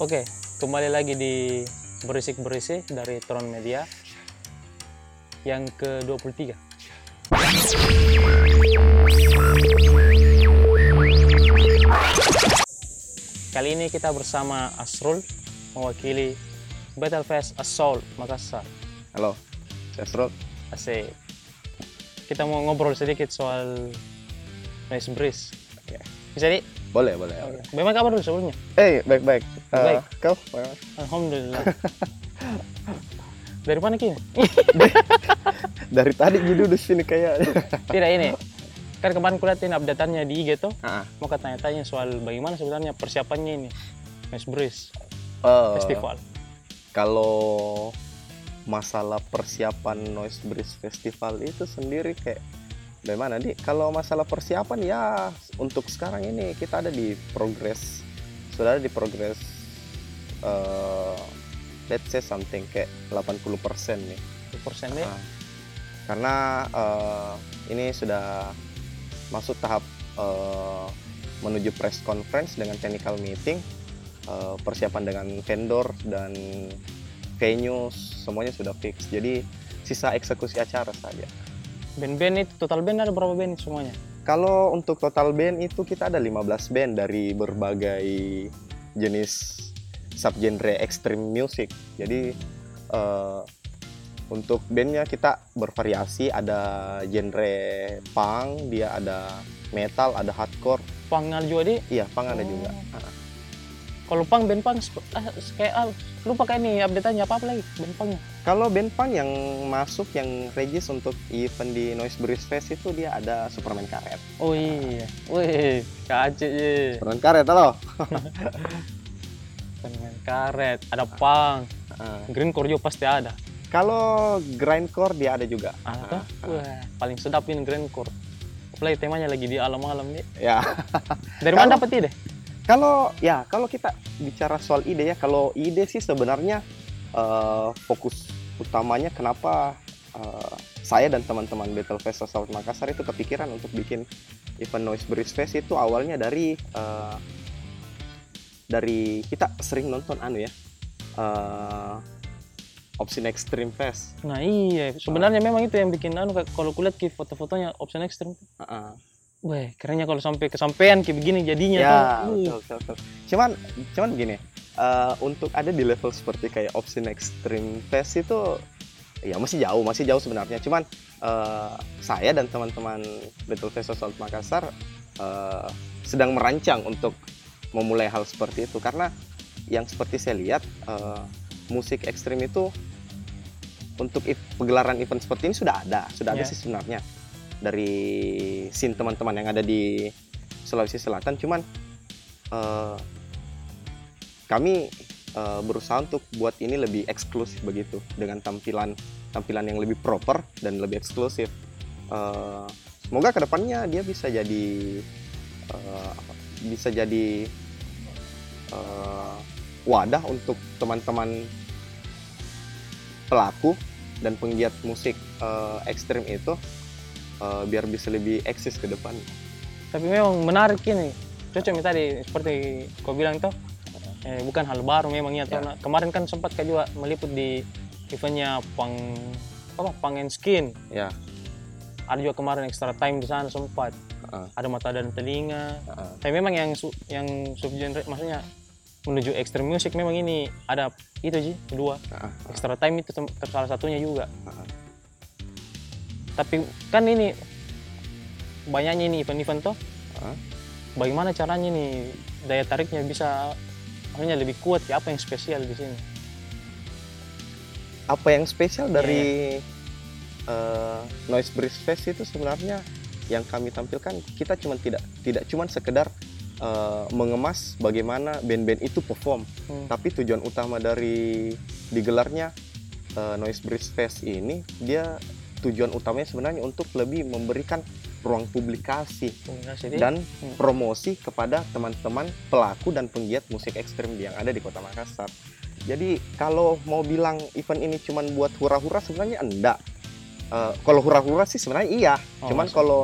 Oke, kembali lagi di Berisik-Berisik dari Tron Media yang ke-23. Kali ini kita bersama Asrul mewakili Battlefest Assault Makassar. Halo, saya Srul. Asik. Kita mau ngobrol sedikit soal Nice Breeze. Oke. Bisa di? Boleh, boleh. boleh. Bagaimana kabar dulu sebelumnya? Eh, baik-baik. Eh, Baik. kau? bagaimana? Alhamdulillah. Dari mana kini? Dari tadi gitu di sini kayak. Tidak ini. Kan kemarin kuliatin updateannya di IG tuh. Ah, Mau tanya-tanya soal bagaimana sebenarnya persiapannya ini. Nice Breeze eh, Festival. Kalau masalah persiapan Noise Breeze Festival itu sendiri kayak bagaimana nih? Kalau masalah persiapan ya untuk sekarang ini kita ada di progress sudah ada di progress eh let's say something kayak 80% nih. persen deh. Ah. karena eh, ini sudah masuk tahap eh, menuju press conference dengan technical meeting eh, persiapan dengan vendor dan venue semuanya sudah fix jadi sisa eksekusi acara saja Band-band itu total band ada berapa band semuanya? kalau untuk total band itu kita ada 15 band dari berbagai jenis subgenre extreme music jadi eh, untuk bandnya kita bervariasi ada genre punk dia ada metal ada hardcore Pangal juga di. iya punk ada Oh. juga Kalau pang band pang sep- ah, kayak ah, lu pakai ini updateannya apa, apa lagi band pangnya? kalau band punk yang masuk yang regis untuk event di Noise Breeze Fest itu dia ada Superman Karet Oh iya. Wih, kacik. Superman Karet halo Dengan karet, ada pang, Ah, green core juga pasti ada. kalau grindcore dia ada juga Ada. Ah, Wah, paling sedap ini green core. Apalagi temanya lagi di alam-alam nih. ya Dari Kalau- mana dapat ide? Kalau ya kalau kita bicara soal ide ya, kalau ide sih sebenarnya eh, fokus utamanya kenapa eh, saya dan teman-teman Battle Fest Assault Makassar itu kepikiran untuk bikin event Noise Breeze Fest itu awalnya dari eh, dari kita sering nonton anu ya eh, Opsin Extreme Fest. Nah iya, sebenarnya memang itu yang bikin anu kalau kulihat foto-fotonya option ekstrim. Heeh. Wah, kerennya kalau sampai kesampean kayak begini jadinya Ya, tuh. Uh, betul, betul, betul. Cuman, cuman begini, eh, untuk ada di level seperti kayak Opsin Extreme Fest itu, ya masih jauh, masih jauh sebenarnya. Cuman eh, saya dan teman-teman Battle Fest Assault Makassar eh, sedang merancang untuk memulai hal seperti itu karena yang seperti saya lihat eh, musik ekstrim itu untuk pegelaran event seperti ini sudah ada, sudah ada Ya. sih sebenarnya dari scene teman-teman yang ada di Sulawesi Selatan. Cuman eh, kami eh, berusaha untuk buat ini lebih eksklusif begitu dengan tampilan tampilan yang lebih proper dan lebih eksklusif. Eh, semoga ke depannya dia bisa jadi apa, bisa jadi eh, wadah untuk teman-teman pelaku dan penggiat musik eh, ekstrim itu eh, biar bisa lebih eksis ke depan. Tapi memang menarik ini. Cocok tadi seperti kau bilang tuh. Eh, bukan hal baru memang ya. Ya. Kemarin kan sempat kau juga meliput di eventnya pang apa pang and skin. Ya, Ada juga kemarin extra time di sana sempat. Heeh. Ada mata dan telinga. heeh. Tapi memang yang su- yang subgenre maksudnya menuju extreme music memang ini ada itu sih kedua heeh, extra time itu salah satunya juga heeh. Tapi kan ini banyaknya ini event-event toh Heeh. bagaimana caranya nih daya tariknya bisa maksudnya lebih kuat ya apa yang spesial di sini apa yang spesial dari eh, Noise Breeze Fest itu sebenarnya yang kami tampilkan kita cuma tidak tidak cuma sekedar eh, mengemas bagaimana band-band itu perform Hmm. tapi tujuan utama dari digelarnya eh, Noise Breeze Fest ini dia tujuan utamanya sebenarnya untuk lebih memberikan ruang publikasi dan Hmm. promosi kepada teman-teman pelaku dan penggiat musik ekstrim yang ada di Kota Makassar. Jadi kalau mau bilang event ini cuma buat hura-hura sebenarnya enggak. Eh, kalau hura-hura sih sebenarnya iya, Oh, cuman maksud- kalau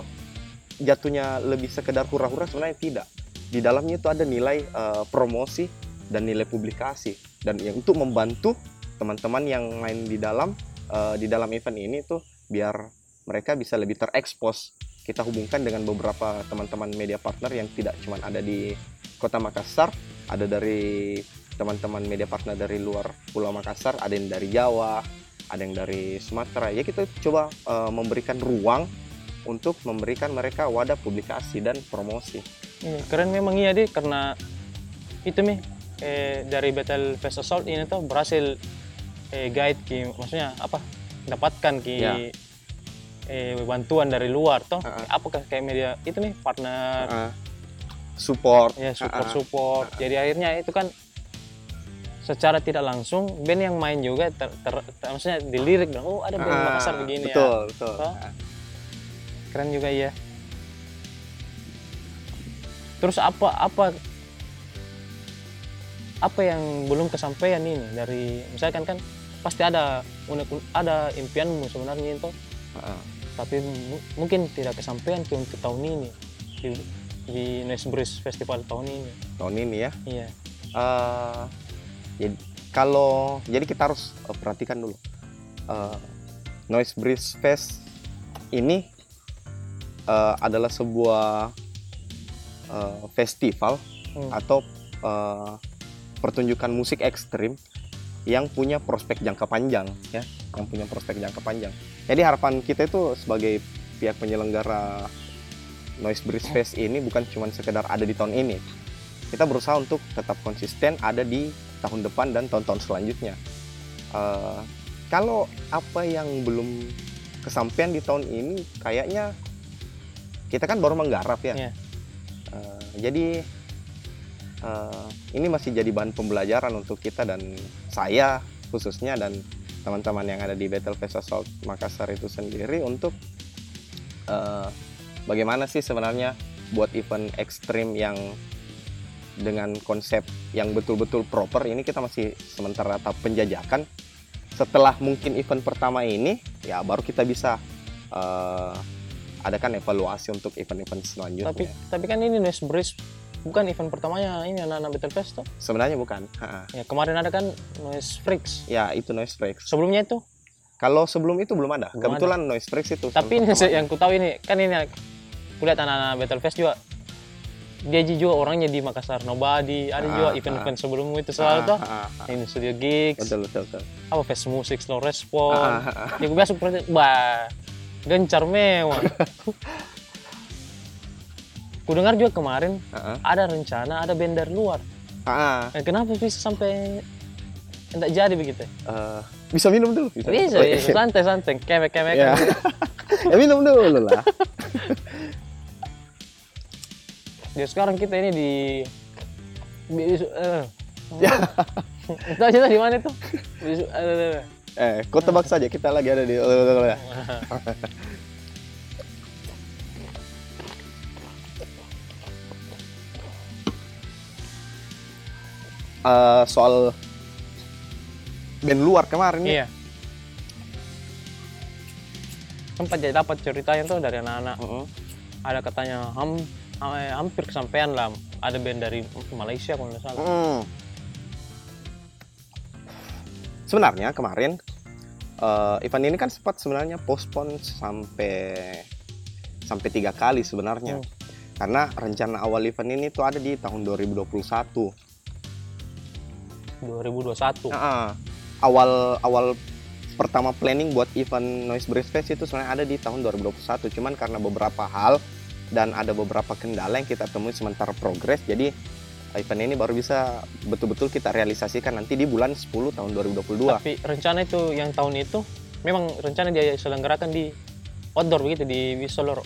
jatuhnya lebih sekedar hura-hura sebenarnya tidak. Di dalamnya itu ada nilai eh, promosi dan nilai publikasi dan yang untuk membantu teman-teman yang main di dalam eh, di dalam event ini tuh biar mereka bisa lebih terekspos kita hubungkan dengan beberapa teman-teman media partner yang tidak cuma ada di kota Makassar ada dari teman-teman media partner dari luar Pulau Makassar ada yang dari Jawa ada yang dari Sumatera. Ya kita coba eh, memberikan ruang untuk memberikan mereka wadah publikasi dan promosi. Iya, keren memang iya deh karena itu nih eh, dari Battle Fest Assault ini tuh berhasil eh, guide ki. Maksudnya apa dapatkan ki Ya. eh, bantuan dari luar toh Ha-ha. apakah kayak media itu nih partner? Eh, support. Ya support Ha-ha. support. Jadi akhirnya itu kan secara tidak langsung band yang main juga ter, ter- ter- maksudnya dilirik dong oh ada band Ah, Makassar begini betul ya betul Oh. keren juga iya. Terus apa apa apa yang belum kesampaian ini dari misalkan kan pasti ada unek- ada impianmu sebenarnya itu. Heeh. tapi mu- mungkin tidak kesampaian ke untuk tahun ini di, di Breeze Festival tahun ini. Tahun ini ya? Iya. Eh, jadi kalau jadi kita harus eh, perhatikan dulu. Eh, Noise Breeze Fest ini eh, adalah sebuah eh, festival Hmm. atau eh, pertunjukan musik ekstrim yang punya prospek jangka panjang ya. Yang punya prospek jangka panjang. Jadi harapan kita itu sebagai pihak penyelenggara Noise Breeze Fest ini bukan cuma sekedar ada di tahun ini. Kita berusaha untuk tetap konsisten ada di tahun depan dan tahun-tahun selanjutnya. Eh, kalau apa yang belum kesampaian di tahun ini kayaknya kita kan baru menggarap ya. Iya. Eh, jadi eh, ini masih jadi bahan pembelajaran untuk kita dan saya khususnya dan teman-teman yang ada di Battle Fest Assault Makassar itu sendiri untuk eh, bagaimana sih sebenarnya buat event ekstrim yang dengan konsep yang betul-betul proper? Ini kita masih sementara tahap penjajakan. Setelah mungkin event pertama ini ya baru kita bisa eh, adakan evaluasi untuk event-event selanjutnya. Tapi tapi kan ini Breeze bukan event pertamanya ini anak-anak Battle Fest tuh. Sebenarnya bukan. Ha-ha. ya kemarin ada kan Noise Freaks. Ya itu noise breaks sebelumnya itu? Kalau sebelum itu belum ada. Belum kebetulan noise breaks itu tapi ini pertama. yang ku tahu ini kan ini kulihat anak-anak Battle Fest juga. Dia juga orangnya di Makassar. Nobody ada Ah, juga ah. event-event sebelumnya itu selalu tuh Ah, ah, ah. ini studio gigs. Betul betul betul. Apa fest musik slow respon Ah, ah, ah. ya gue biasa bah gencar mewah ku dengar juga kemarin Ah, ah. ada rencana ada band dari luar Ah, ah. Eh, kenapa bisa sampai tidak jadi begitu Eh, bisa minum dulu bisa, bisa, Oh, bisa. santai santai kemek kemek ya. ya minum dulu lah Ya sekarang kita ini di di eh Ya. Tahu cerita di mana itu? Eh, eh kau tebak saja kita lagi ada di Eh, soal band luar kemarin nih. iya. Sempat jadi dapat ceritanya tuh dari anak-anak. Mm-mm. Ada katanya ham, eh, hampir kesampaian lah. Ada band dari Malaysia kalau nggak salah. Mm. Sebenarnya kemarin eh, event ini kan sempat sebenarnya postpone sampai sampai tiga kali sebenarnya. Hmm. Karena rencana awal event ini tuh ada di tahun 2021. 2021. Nah, awal awal pertama planning buat event Noise Breeze Fest itu sebenarnya ada di tahun 2021. Cuman karena beberapa hal dan ada beberapa kendala yang kita temui sementara progres, jadi event ini baru bisa betul-betul kita realisasikan nanti di bulan 10 tahun 2022. Tapi rencana itu yang tahun itu memang rencana dia selenggarakan di outdoor begitu di Wisoloro.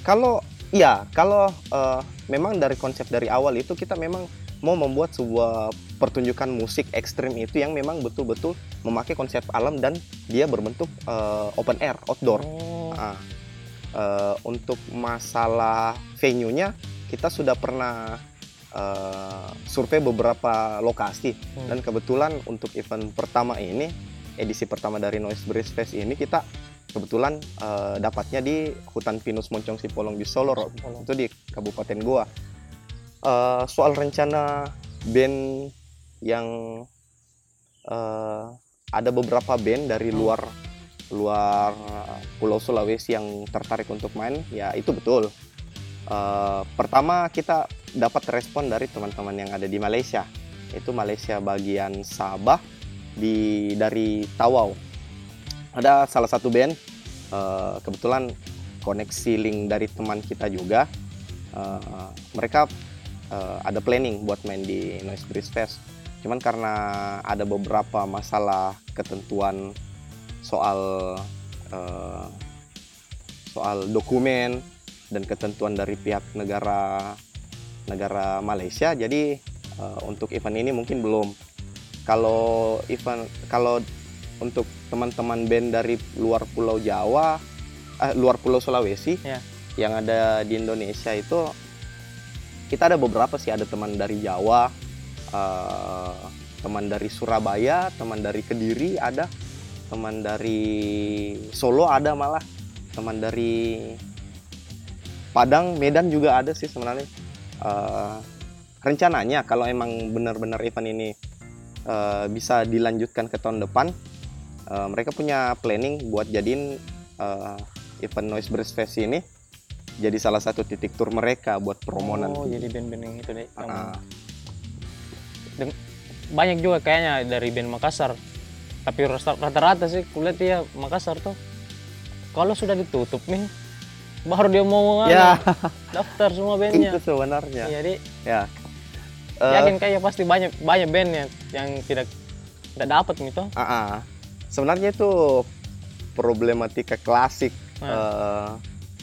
Kalau iya, kalau eh, memang dari konsep dari awal itu kita memang mau membuat sebuah pertunjukan musik ekstrim itu yang memang betul-betul memakai konsep alam dan dia berbentuk eh, open air, outdoor. Oh. Ah, eh, untuk masalah venue-nya kita sudah pernah eh, survei beberapa lokasi Hmm. dan kebetulan untuk event pertama ini edisi pertama dari Noise Breeze Fest ini kita kebetulan eh, dapatnya di hutan pinus Moncong Sipolong di Solo. Sipolong. itu di Kabupaten Goa. Eh, soal rencana band yang eh, ada beberapa band dari Hmm. luar luar Pulau Sulawesi yang tertarik untuk main, ya itu betul. Eh, pertama kita dapat respon dari teman-teman yang ada di Malaysia, itu Malaysia bagian Sabah di dari Tawau. Ada salah satu band, eh, kebetulan koneksi link dari teman kita juga. Eh, mereka eh, ada planning buat main di Noise Breeze Fest. Cuman karena ada beberapa masalah ketentuan soal eh, soal dokumen dan ketentuan dari pihak negara negara Malaysia, jadi eh, untuk event ini mungkin belum. Kalau event kalau untuk teman-teman band dari luar Pulau Jawa, eh, luar Pulau Sulawesi Ya. yang ada di Indonesia itu kita ada beberapa sih ada teman dari Jawa, eh, teman dari Surabaya, teman dari Kediri ada, teman dari Solo ada malah, teman dari Padang, Medan juga ada sih sebenarnya. Eh, rencananya kalau emang benar-benar event ini eh, bisa dilanjutkan ke tahun depan, eh, mereka punya planning buat jadiin eh, event Noise Breeze Fest ini jadi salah satu titik tur mereka buat promo Oh, nanti. jadi band-band yang itu deh. Ah, banyak juga kayaknya dari band Makassar. Tapi rata- rata-rata sih kulihat ya Makassar tuh kalau sudah ditutup nih baru dia mau ya, daftar semua bandnya. itu sebenarnya. Jadi Ya. Eh, yakin kayak pasti banyak banyak bandnya yang tidak tidak dapat gitu. ah, ah. Sebenarnya itu problematika klasik Nah. eh,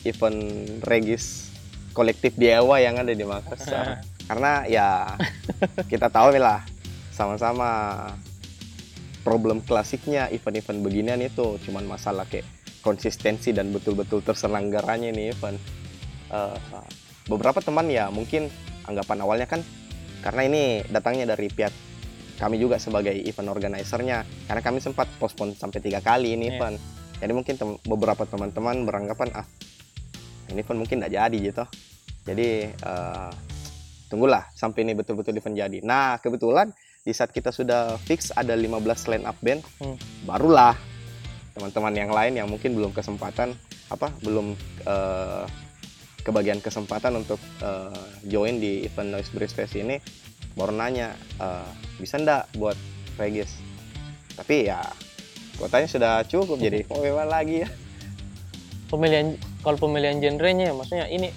event regis kolektif DIY yang ada di Makassar. Karena ya kita tahu lah sama-sama problem klasiknya event-event beginian itu cuman masalah kayak konsistensi dan betul-betul terselenggaranya ini event. Eh, beberapa teman ya mungkin anggapan awalnya kan karena ini datangnya dari pihak kami juga sebagai event organizer-nya karena kami sempat postpone sampai tiga kali ini Iya. event. Jadi mungkin tem- beberapa teman-teman beranggapan ah ini event mungkin tidak jadi gitu. Jadi eh, tunggulah sampai ini betul-betul event jadi. Nah, kebetulan di saat kita sudah fix ada 15 line up band, Hmm. barulah teman-teman yang lain yang mungkin belum kesempatan apa belum eh, kebagian kesempatan untuk eh, join di event Noise Breeze Fest ini baru nanya eh, bisa ndak buat regis. Tapi ya kuotanya sudah cukup jadi mau bebas lagi ya. Pemilihan kalau pemilihan genrenya maksudnya ini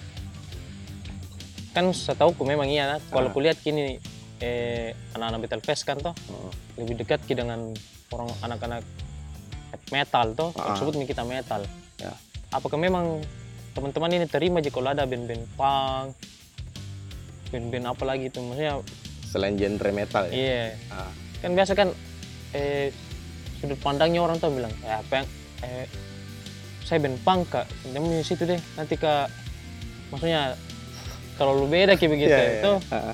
kan setahu memang iya nah. Kalau Ah. kulihat kini eh, anak-anak Battle Fest kan toh lebih dekat ki dengan orang anak-anak metal toh Ah. sebut nih kita metal Ya. apakah memang teman-teman ini terima aja kalau ada band-band punk band-band apa lagi itu maksudnya Selain genre metal ya. iya Ah. kan biasa kan eh, sudut pandangnya orang tuh bilang ya apa yang eh, saya kak. Kamu di situ deh. Nanti kak. Maksudnya kalau lu beda kayak begitu Iya, iya, itu. iya.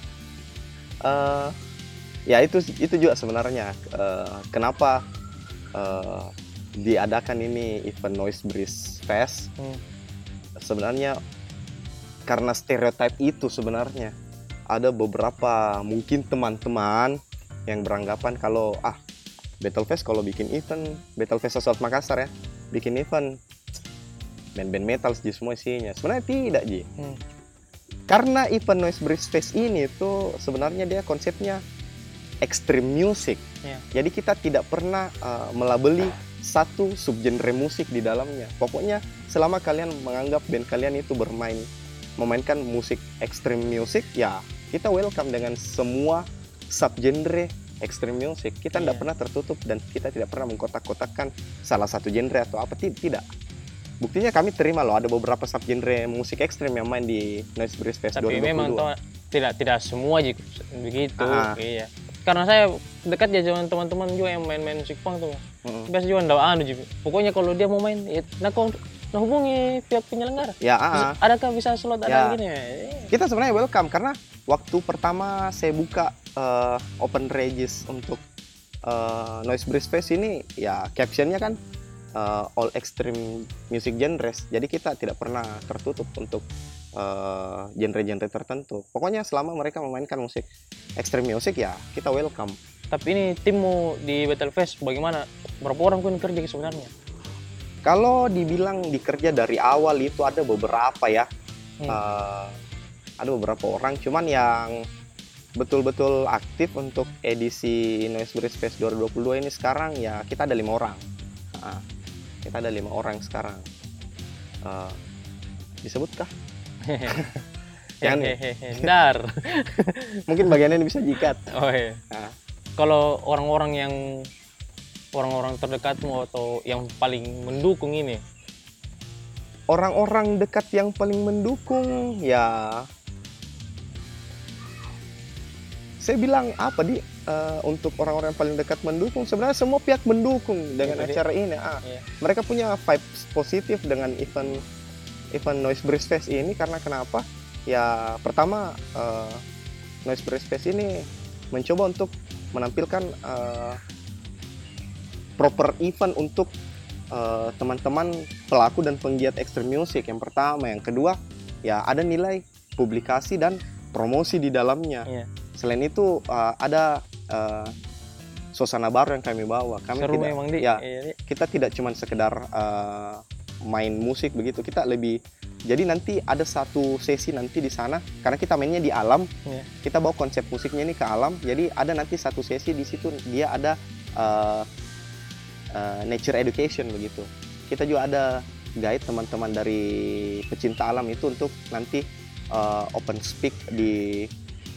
Eh, ya itu itu juga sebenarnya. Eh, kenapa eh, diadakan ini event Noise Breeze Fest? Hmm. sebenarnya karena stereotip itu sebenarnya. Ada beberapa mungkin teman-teman yang beranggapan kalau ah Battle Fest kalau bikin event Battle Fest Assault Makassar ya bikin event band-band metal sih semua isinya. Sebenarnya tidak Ji. Hmm. karena event Noise Breeze Fest ini tuh sebenarnya dia konsepnya extreme music. Iya. jadi kita tidak pernah uh, melabeli satu subgenre musik di dalamnya. Pokoknya selama kalian menganggap band kalian itu bermain memainkan musik extreme music ya kita welcome dengan semua subgenre extreme music. Kita tidak Iya. pernah tertutup dan kita tidak pernah mengkotak-kotakkan salah satu genre atau apa. Ti- tidak buktinya kami terima loh ada beberapa subgenre musik ekstrim yang main di Noise Breeze Fest tapi 2022 memang toh tidak tidak semua begitu Ah. iya karena saya dekat ya dengan teman-teman juga yang main-main musik punk tuh Mm. biasa juga ndak anu juga pokoknya kalau dia mau main ya nah kau nah hubungi pihak penyelenggara ya ah. adakah bisa slot Ya. ada gini Eh, kita sebenarnya welcome karena waktu pertama saya buka eh, open regis untuk eh, Noise Breeze Fest ini ya captionnya kan eh, all extreme music genres jadi kita tidak pernah tertutup untuk eh, genre-genre tertentu. Pokoknya selama mereka memainkan musik extreme music ya kita welcome. Tapi ini timmu di Battle Fest bagaimana? Berapa orang pun kerja sebenarnya? Kalau dibilang dikerja dari awal itu ada beberapa ya, Hmm. Eh, ada beberapa orang. Cuman yang betul-betul aktif untuk edisi Noise Breeze Fest 2022 ini sekarang ya kita ada lima orang. Ah, kita ada lima orang sekarang. Eh, disebutkah? Jangan ya? Hehehe. Dar. Mungkin bagian ini bisa jikat. Oh iya. Ah. Kalau orang-orang yang orang-orang terdekatmu atau yang paling mendukung ini, Orang-orang dekat yang paling mendukung ya saya bilang apa di eh, untuk orang-orang yang paling dekat mendukung sebenarnya semua pihak mendukung dengan Jadi- acara ini. Ah, Iya. Mereka punya vibes positif dengan event event Noise Breeze Fest ini karena kenapa? Ya pertama eh, Noise Breeze Fest ini mencoba untuk menampilkan eh, proper event untuk teman-teman pelaku dan penggiat extreme music yang pertama, yang kedua ya ada nilai publikasi dan promosi di dalamnya. Iya. Selain itu eh, ada eh, suasana baru yang kami bawa. Kami Seru tidak memang di. ya Iya, kita tidak cuma sekedar eh, main musik begitu kita lebih jadi nanti ada satu sesi nanti di sana karena kita mainnya di alam Iya. kita bawa konsep musiknya ini ke alam jadi ada nanti satu sesi di situ dia ada eh, eh, nature education begitu kita juga ada guide teman-teman dari pecinta alam itu untuk nanti eh, open speak di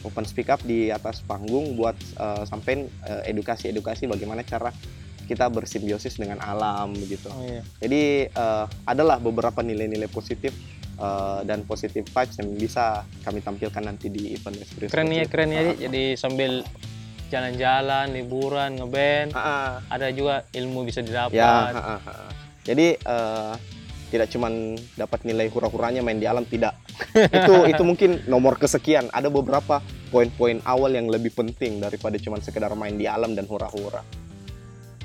open speak up di atas panggung buat eh, sampein eh, edukasi-edukasi bagaimana cara kita bersimbiosis dengan alam begitu. Oh iya. Jadi eh, adalah beberapa nilai-nilai positif eh, dan positif vibes yang bisa kami tampilkan nanti di event Esprit Keren ya, keren ya. Di. Jadi sambil jalan-jalan, liburan, ngeband, Ah, ah. ada juga ilmu bisa didapat. Ya, ha, ha. jadi eh, tidak cuman dapat nilai hura-huranya main di alam tidak. itu itu mungkin nomor kesekian. Ada beberapa poin-poin awal yang lebih penting daripada cuman sekedar main di alam dan hura-hura.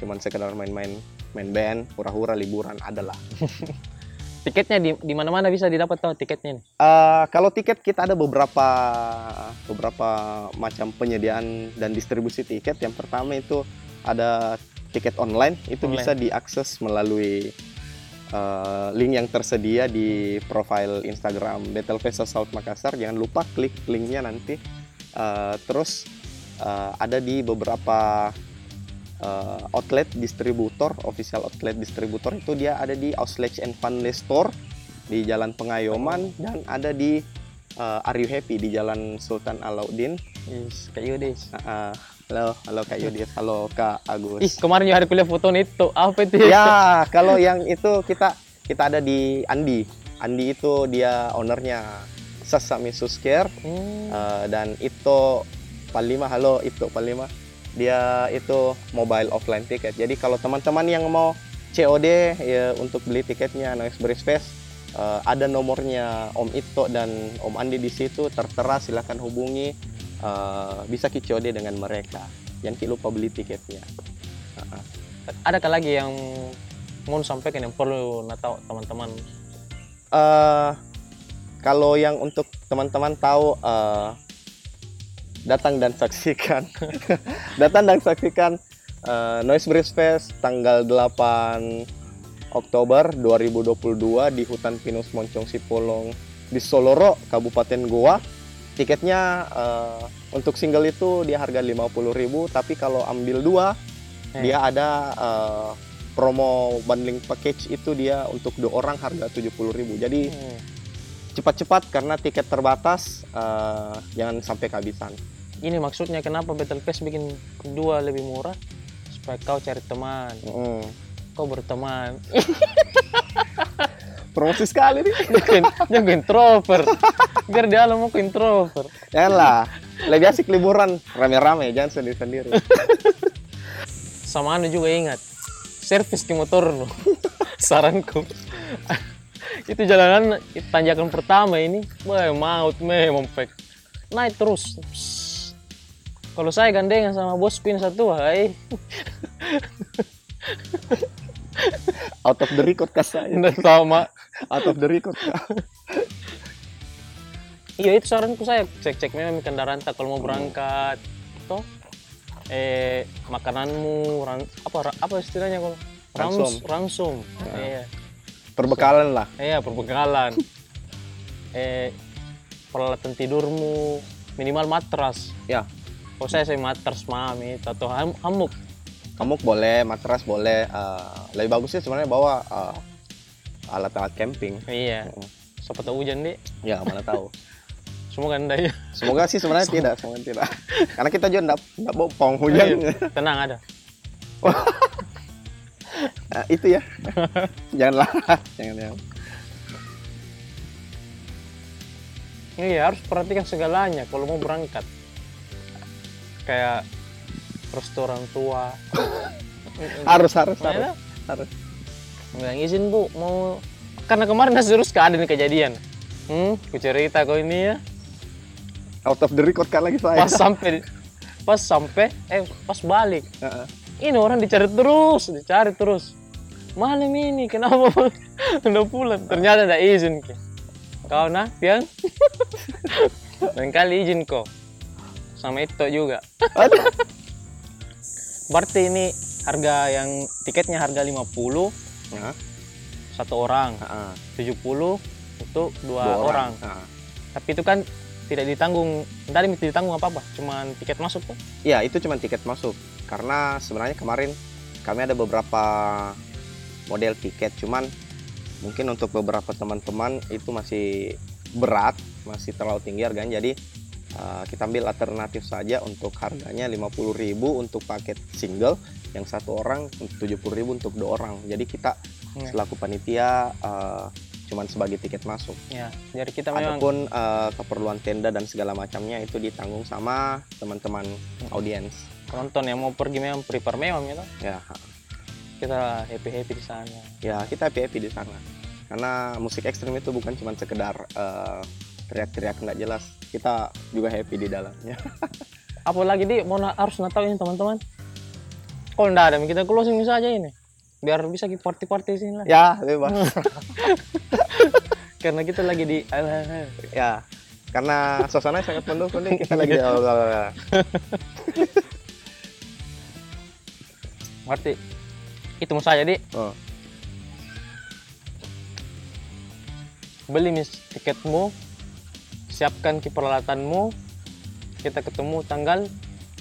Cuman sekedar main-main main band, hura-hura liburan adalah. Tiketnya di di mana-mana bisa didapat tuh tiketnya nih. Eh, kalau tiket kita ada beberapa beberapa macam penyediaan dan distribusi tiket. Yang pertama itu ada tiket online, itu Online. bisa diakses melalui eh, link yang tersedia di profile Instagram Battle Fest South Makassar. Jangan lupa klik linknya nanti. Eh, terus eh, ada di beberapa eh, outlet distributor, official outlet distributor itu dia ada di Auslech and Funley Store di Jalan Pengayoman dan ada di eh, Are You Happy di Jalan Sultan Alauddin. Yes, kayak Yudis. Ah, ah. halo, halo Kak Yudit, halo Kak Ih, Agus. kemarin juga hari kuliah foto itu. Apa itu? ya, kalau yang itu kita kita ada di Andi. Andi itu dia ownernya Sasami Susker Hmm. Eh, dan itu Palima. Halo itu Palima. Dia itu mobile offline ticket jadi kalau teman-teman yang mau COD ya untuk beli tiketnya Noise Breeze Fest eh, ada nomornya Om Ito dan Om Andi di situ. Tertera silahkan hubungi. Eh, bisa ki COD dengan mereka. Jangan ki lupa beli tiketnya. Adakah lagi yang mau sampaikan yang perlu tahu teman-teman? eh kalau yang untuk teman-teman tahu eh, datang dan saksikan datang dan saksikan eh, Noise Breeze Fest tanggal 8 Oktober 2022 di Hutan Pinus Moncong Sipolong di Soloro Kabupaten Goa tiketnya eh, untuk single itu dia harga 50.000 tapi kalau ambil dua Eh. dia ada eh, promo bundling package itu dia untuk dua orang harga 70.000 jadi Hmm. Cepat-cepat karena tiket terbatas eh, jangan sampai kehabisan Ini maksudnya kenapa Battle Fest bikin dua lebih murah? Supaya kau cari teman, Mm. kau berteman. promosi sekali nih jangan introvert. Biar dia mau ke introvert. janganlah lebih asik liburan rame-rame jangan sendiri-sendiri Sama anu juga ingat, servis ke motor lo. Saranku. Itu jalanan tanjakan pertama ini, wah maut memang pek. Naik terus. Kalau saya gandengan sama bos pin satu, hai. out of the record kah saya Nggak sama. out of the record? Iya itu saranku saya cek-cek memang kendaraan tak kalau mau berangkat toh eh makananmu ran, apa apa istilahnya kalau Ransum. Rans- ransum iya Perbekalan lah. iya perbekalan eh peralatan tidurmu minimal matras Ya, kalau saya saya matras mami atau ham, hamuk hamuk boleh, matras boleh. eh, lebih bagusnya sebenarnya bawa eh, alat-alat camping. iya Mm. siapa tahu hujan deh Ya, mana tahu. kan ada ya Semoga sih sebenarnya tidak, semoga tidak. Karena kita juga enggak enggak bopong hujan. Iya, tenang ada Nah, itu ya. Janganlah, jangan ya. Iya harus perhatikan segalanya kalau mau berangkat. Kayak restoran tua. Harus harus harus. Mana? harus. Bilang izin bu mau karena kemarin terus ada nih kejadian. Hmm, ku cerita kau ini ya. Out of the record kan lagi saya. Pas sampai pas sampai eh pas balik. Heeh. Ini orang dicari terus, dicari terus. Malam ini kenapa udah pulang? Ternyata ada izin Ki. Kau nah, Pian? Lain kali izin kok. Sama itu juga. Berarti ini harga yang tiketnya harga 50 Nah, satu orang, heeh. 70 untuk dua, Dua orang. Heeh. Tapi itu kan tidak ditanggung, tidak mesti ditanggung apa-apa, cuman tiket masuk tuh. Ya, itu cuma tiket masuk. Karena sebenarnya kemarin kami ada beberapa model tiket, cuman mungkin untuk beberapa teman-teman itu masih berat, masih terlalu tinggi harganya. Jadi uh, kita ambil alternatif saja untuk harganya 50.000 untuk paket single, yang satu orang 70.000 untuk dua orang. Jadi kita Ya. selaku panitia uh, cuman sebagai tiket masuk. Ya, jadi kita memang Adapun uh, keperluan tenda dan segala macamnya itu ditanggung sama teman-teman audiens. penonton yang mau pergi memang prepare memang gitu. Ya, Kita happy happy di sana. ya kita happy happy di sana karena musik ekstrim itu bukan cuma sekedar eh, teriak-teriak nggak jelas kita juga happy di dalamnya Apalagi di mau na- harus ini teman-teman. Kalau nggak ada, kita closing saja ini. Biar bisa kita party-party sini lah. ya bebas. Karena kita lagi di ya karena suasana sangat mendukung nih kita lagi Berarti itu mau saja di oh, beli mis tiketmu, siapkan peralatanmu. Kita ketemu tanggal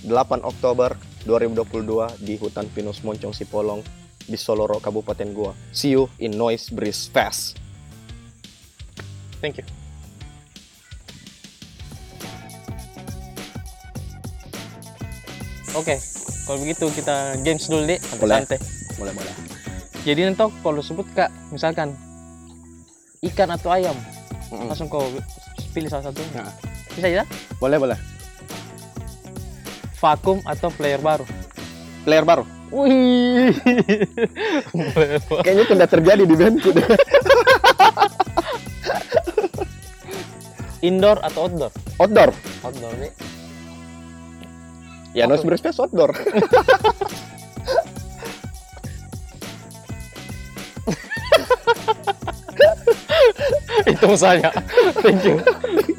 8 Oktober 2022 di hutan pinus Moncong Sipolong di Soloro Kabupaten Goa see you in Noise Breeze Fest Thank you. Oke, kalau begitu kita games dulu deh, Boleh. santai. boleh boleh Jadi nanti kalau sebut kak, misalkan ikan atau ayam, Mm-mm. langsung kau pilih salah satu. Nah. Bisa ya? boleh boleh Vakum atau player baru? player baru Wih, kayaknya tidak terjadi di bandku deh Indoor atau outdoor? outdoor Outdoor deh. ya Noise Breeze Fest outdoor Itu saja. Thank you.